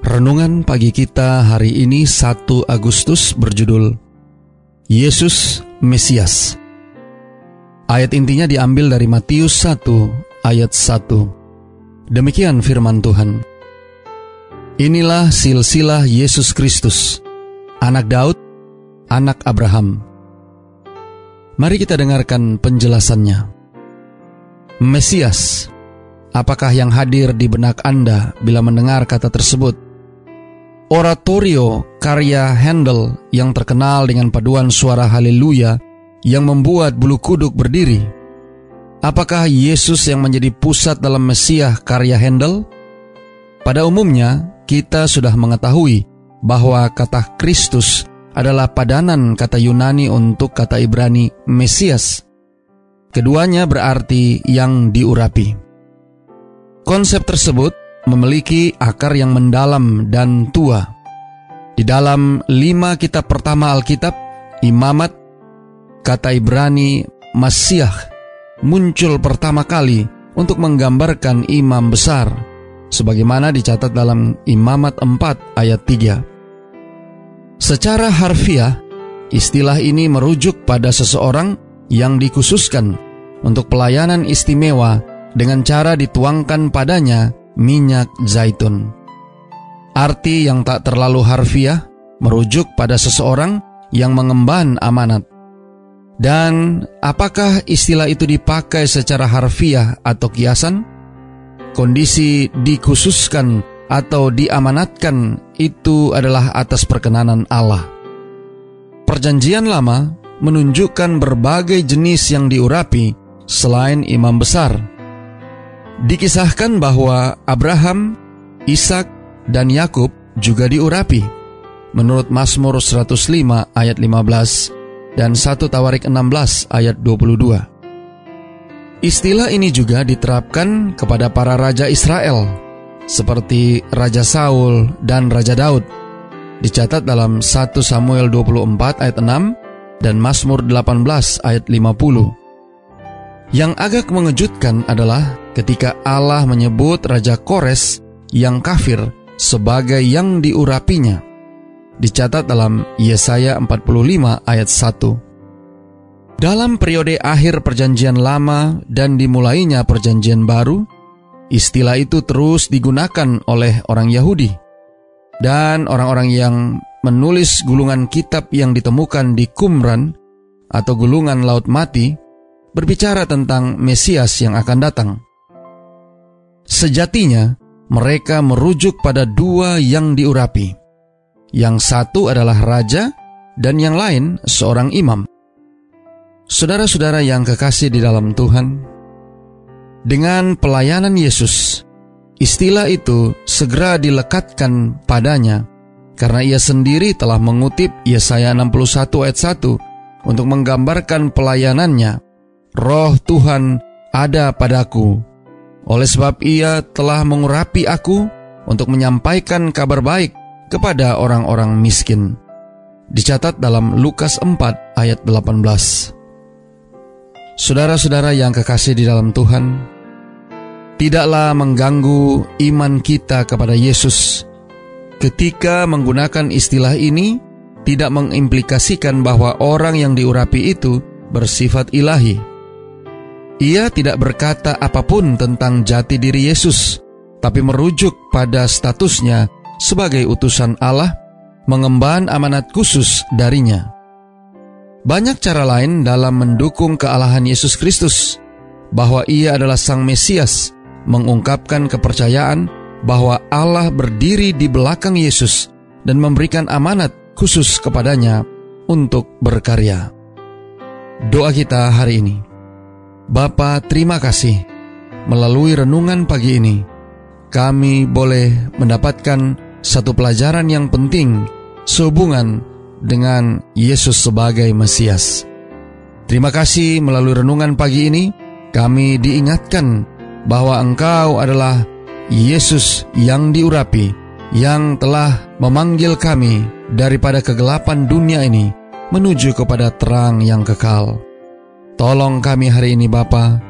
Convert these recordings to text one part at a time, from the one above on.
Renungan pagi kita hari ini 1 Agustus berjudul Yesus Mesias. Ayat intinya diambil dari Matius 1 ayat 1. Demikian firman Tuhan. Inilah silsilah Yesus Kristus, anak Daud, anak Abraham. Mari kita dengarkan penjelasannya. Mesias, apakah yang hadir di benak Anda bila mendengar kata tersebut? Oratorio karya Handel yang terkenal dengan paduan suara haleluya yang membuat bulu kuduk berdiri. Apakah Yesus yang menjadi pusat dalam Mesiah karya Handel? Pada umumnya, kita sudah mengetahui bahwa kata Kristus adalah padanan kata Yunani untuk kata Ibrani Mesias. Keduanya berarti yang diurapi. Konsep tersebut memiliki akar yang mendalam dan tua. Di dalam lima kitab pertama Alkitab, Imamat, kata Ibrani, Masyah, muncul pertama kali untuk menggambarkan imam besar, sebagaimana dicatat dalam Imamat 4 ayat 3. Secara harfiah, istilah ini merujuk pada seseorang yang dikhususkan untuk pelayanan istimewa dengan cara dituangkan padanya minyak zaitun. Arti yang tak terlalu harfiah merujuk pada seseorang yang mengemban amanat. Dan apakah istilah itu dipakai secara harfiah atau kiasan? Kondisi dikhususkan atau diamanatkan itu adalah atas perkenanan Allah. Perjanjian lama menunjukkan berbagai jenis yang diurapi selain imam besar Dikisahkan bahwa Abraham, Ishak, dan Yakub juga diurapi. Menurut Mazmur 105 ayat 15 dan 1 Tawarik 16 ayat 22. Istilah ini juga diterapkan kepada para raja Israel seperti Raja Saul dan Raja Daud. Dicatat dalam 1 Samuel 24 ayat 6 dan Mazmur 18 ayat 50. Yang agak mengejutkan adalah ketika Allah menyebut Raja Kores yang kafir sebagai yang diurapinya. Dicatat dalam Yesaya 45 ayat 1. Dalam periode akhir perjanjian lama dan dimulainya perjanjian baru, istilah itu terus digunakan oleh orang Yahudi. Dan orang-orang yang menulis gulungan kitab yang ditemukan di Qumran atau gulungan Laut Mati berbicara tentang Mesias yang akan datang. Sejatinya, mereka merujuk pada dua yang diurapi. Yang satu adalah raja, dan yang lain seorang imam. Saudara-saudara yang kekasih di dalam Tuhan, dengan pelayanan Yesus, istilah itu segera dilekatkan padanya karena ia sendiri telah mengutip Yesaya 61 ayat 1 untuk menggambarkan pelayanannya Roh Tuhan ada padaku. Oleh sebab ia telah mengurapi aku untuk menyampaikan kabar baik kepada orang-orang miskin. Dicatat dalam Lukas 4 ayat 18. Saudara-saudara yang kekasih di dalam Tuhan, tidaklah mengganggu iman kita kepada Yesus. Ketika menggunakan istilah ini, tidak mengimplikasikan bahwa orang yang diurapi itu bersifat ilahi. Ia tidak berkata apa pun tentang jati diri Yesus, tapi merujuk pada statusnya sebagai utusan Allah, mengemban amanat khusus darinya. Banyak cara lain dalam mendukung kealahan Yesus Kristus, bahwa ia adalah Sang Mesias, mengungkapkan kepercayaan bahwa Allah berdiri di belakang Yesus dan memberikan amanat khusus kepadanya untuk berkarya. Doa kita hari ini. Bapa, terima kasih. Melalui renungan pagi ini, kami boleh mendapatkan satu pelajaran yang penting sehubungan dengan Yesus sebagai Mesias. Terima kasih melalui renungan pagi ini kami diingatkan bahwa Engkau adalah Yesus yang diurapi yang telah memanggil kami daripada kegelapan dunia ini menuju kepada terang yang kekal. Tolong kami hari ini Bapa,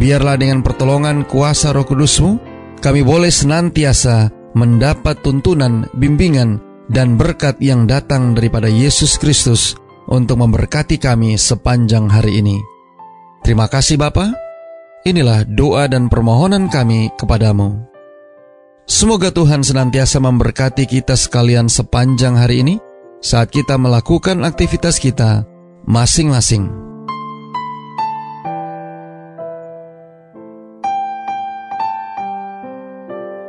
biarlah dengan pertolongan kuasa roh kudusmu, kami boleh senantiasa mendapat tuntunan, bimbingan, dan berkat yang datang daripada Yesus Kristus untuk memberkati kami sepanjang hari ini. Terima kasih Bapa. Inilah doa dan permohonan kami kepadamu. Semoga Tuhan senantiasa memberkati kita sekalian sepanjang hari ini saat kita melakukan aktivitas kita masing-masing.